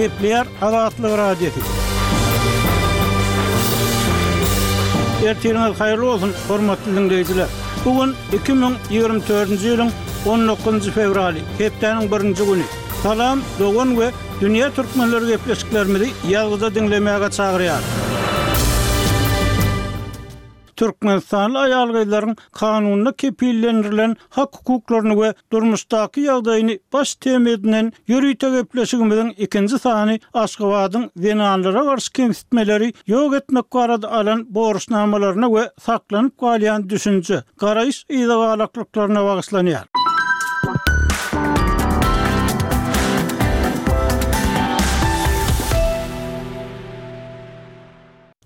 Gepleýär Azatlyk Radiosy. Ertiriňiz haýyrly bolsun, hormatly diňleýjiler. Bu gün 2024-nji ýylyň 19-njy fewraly, hepdäniň birinji güni. Salam, dogan we dünýä türkmenleri gepleşiklerimizi ýazgyda diňlemäge çagyrýarys. Türkmenistanly aýal-gyzlaryň kanunda kepillendirilen hak-hukuklaryny we durmuşdaky ýagdaýyny baş tema edinen ýörite gepleşigimiziň ikinji sany Aşgabadyň zenanlara garşy kemsitmeleri ýok etmek barada alan borçnamalaryna we saklanyp galýan düşünje, garaýyş yzagalaklyklaryna bagyşlanýar.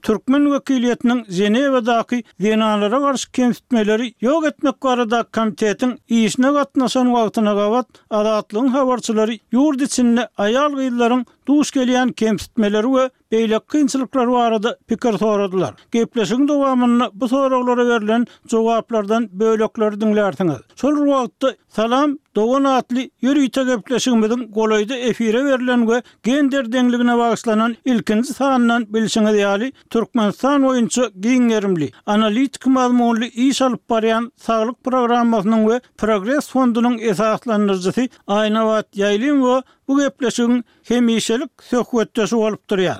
Türkmen wekiliýetiniň Ženewadaky zenanlara garşy kemsitmeleri ýok etmek baradaky komitetiň işine gatnaşan wagtyna gabat Azatlygyň habarçylary ýurt içinde aýal-gyzlaryň duş gelýän kemsitmeleri we beýleki kynçylyklary barada pikir soradylar. Gepleşigiň dowamynda bu soraglara berlen jogaplardan bölekleri diňlärsiňiz. Şol bir wagtda Salam, dogan atly ýörite gepleşigimiziň golaýda efire berlen we Gender deňligine bagyşlanan ilkinji sandan bilşiňiz ýaly, Türkmenistan boýunça giň gerimli, analitiki mazmunly iş alyp barýan Saglyk programmasynyň we Progres fondunyň esaslandyryjysy Aýnabat Ýaýlymowa bu gepleşigiň hemişelik söhbetdeşi bolup durýar.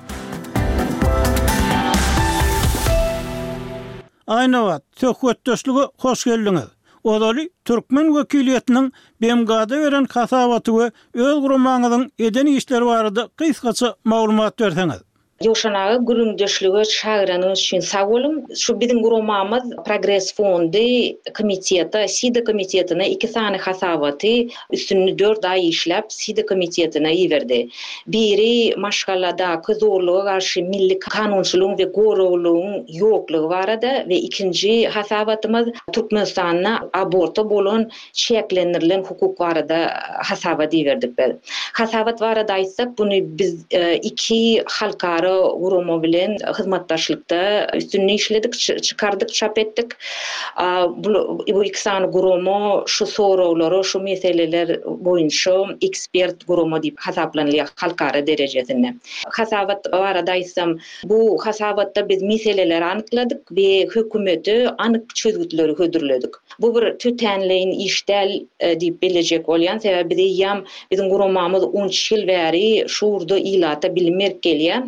Aýnabat, söhbetdeşlige hoş geldiňiz! Ozaly türkmen wekiliýetiniň BMG-da beren hasabaty we öz guramaňyzyň eden işleri barada gysgaça maglumat berseňiz? Jowşan aga, gürrüňdeşlige çagyranyňyz üçin sag boluň. Şu biziň guramamyz Progres fondy komitete, SIDA komitetine iki sany hasabaty Üstünde dört aý işläp, SIDA komitetine iberdi. Biri maşgaladaky zorluga garşy milli kanunçylygyň we goraglylygyň ýoklugy barada we ikinji hasabatymyz Türkmenistanda aborta bolan çäklendirilen hukuk barada hasabat iberdik biz. Hasabat barada aýtsak, buny biz iki halkara gurama bilen hyzmatdaşlykda üstünde işledik, çykardyk, çap etdik. Bu iki sany gurama şu soraglary, şu meseleler boýunça ekspert gurama diýip hasaplanylýar halkara derejesinde. Hasabat barada aýtsam, bu hasabatda biz meseleleri anykladyk we hökümete anyk çözgütleri hödürledik. Bu bir tötänleýin iş däl diýip bellejek bolýan, sebäbi biz eýýäm, biziň guramamyz on üç ýyl bäri şu ugurda ilata bilim berip gelýär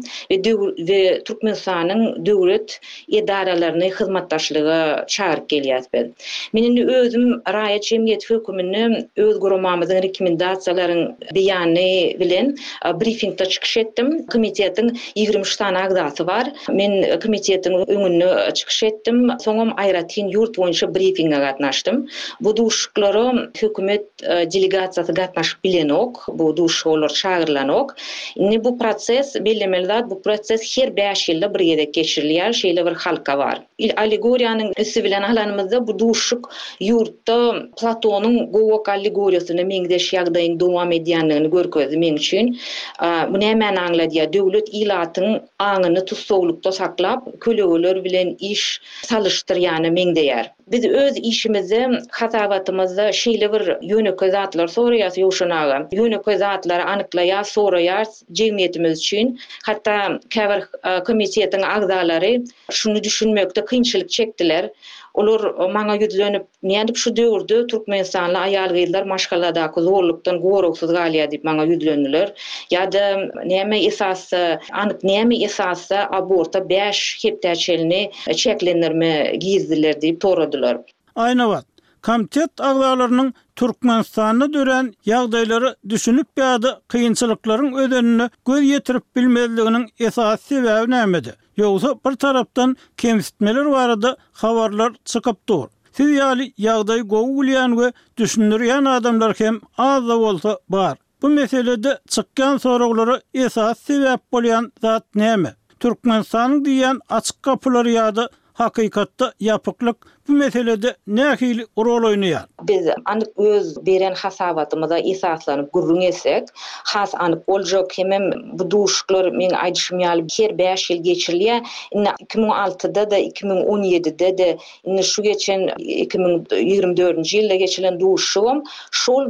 we Türkmenistanyň Döwlet edaralaryny hyzmatdaşlyga çagyryp gelýäris biz. Men indi özüm raýat jemgyýeti höküminde öz guramamyzyň rekmendasiýalaryň beýany bilen brifingde çykyş etdim. Komitetiň ýigrimi üç sany agzasy bar. Men komitetiň öňünde çykyş etdim. Soňam aýratyn ýurt boýunça brifinge gatnaşdym. Bu duşuşyklara hökümet delegasiýasy gatnaşyp bilenok, bu duşuşyga olar çagyrylanok. Indi bu proses, bellemeli zat, bu proses her bäş ýylda bir gezek geçirilýär, şeýle bir halka bar. Allegoriýanyň üsti bilen alanymyzda, bu duşuşyk ýurtda Platonyň Gowak allegoriýasyna meňzeş ýagdaýyň dowam edýändigini görkezdi meň üçin. Bu nämäni aňladýar? Döwlet ilatyň aňyny tussaglykda saklap, kölegeler bilen iş salyşdyrýana meňzeýär. Biz öz işimizde, hasabatymyzda şeýle bir ýönekeý zatlary soraýas Ýowşan aga. Ýönekeý zatlary anyklaýas, soraýas jemgyýetimiz üçin. Hatda käbir komitetiň agzalary şuny düşünmekde kynçylyk çekdiler. Olar maňa ýüzlenip, nädip şu döwürde türkmenistanly aýal-gyzlar maşgaladaky zorlukdan goragsyz galýar diýip maňa ýüzlendiler. Ýa-da näme esasda, anyk näme esasda aborta bäş hepdä çenli çäklendirme gizdiler diýip soradylar. Aýnabat, Komitet agzalarynyň Türkmenistanda dörän ýagdaýlara düşünip ýa-da kynçylyklaryň özenine göz ýetirip bilmezliginiň esasy sebäbi nämede? Ýogsa bir tarapdan kemsitmeler barada habarlar çykyp dur. Siz ýaly ýagdaýy gowy bilýän we düşündirýän adamlar hem az-da bolsa bar. Bu meselede çykýan soraglara esasy sebäp bolýan zat näme? Türkmenistanyň diýýän açyk gapylary ýa-da hakykatda ýapyklyk bu meselede nähili rol oýnaýar? Biz anyk öz beren hasabatymyza esaslanyp gürrüň etsek, has anyk boljak. Hemem bu duşuşyklar, meň aýdyşym ýaly, her bäş ýyl geçirilýär. Indi iki müň altyda-da, iki müň on ýedide-de, indi şu geçen iki müň ýigrimi dördünji ýylda geçirilen duşuşygam şol.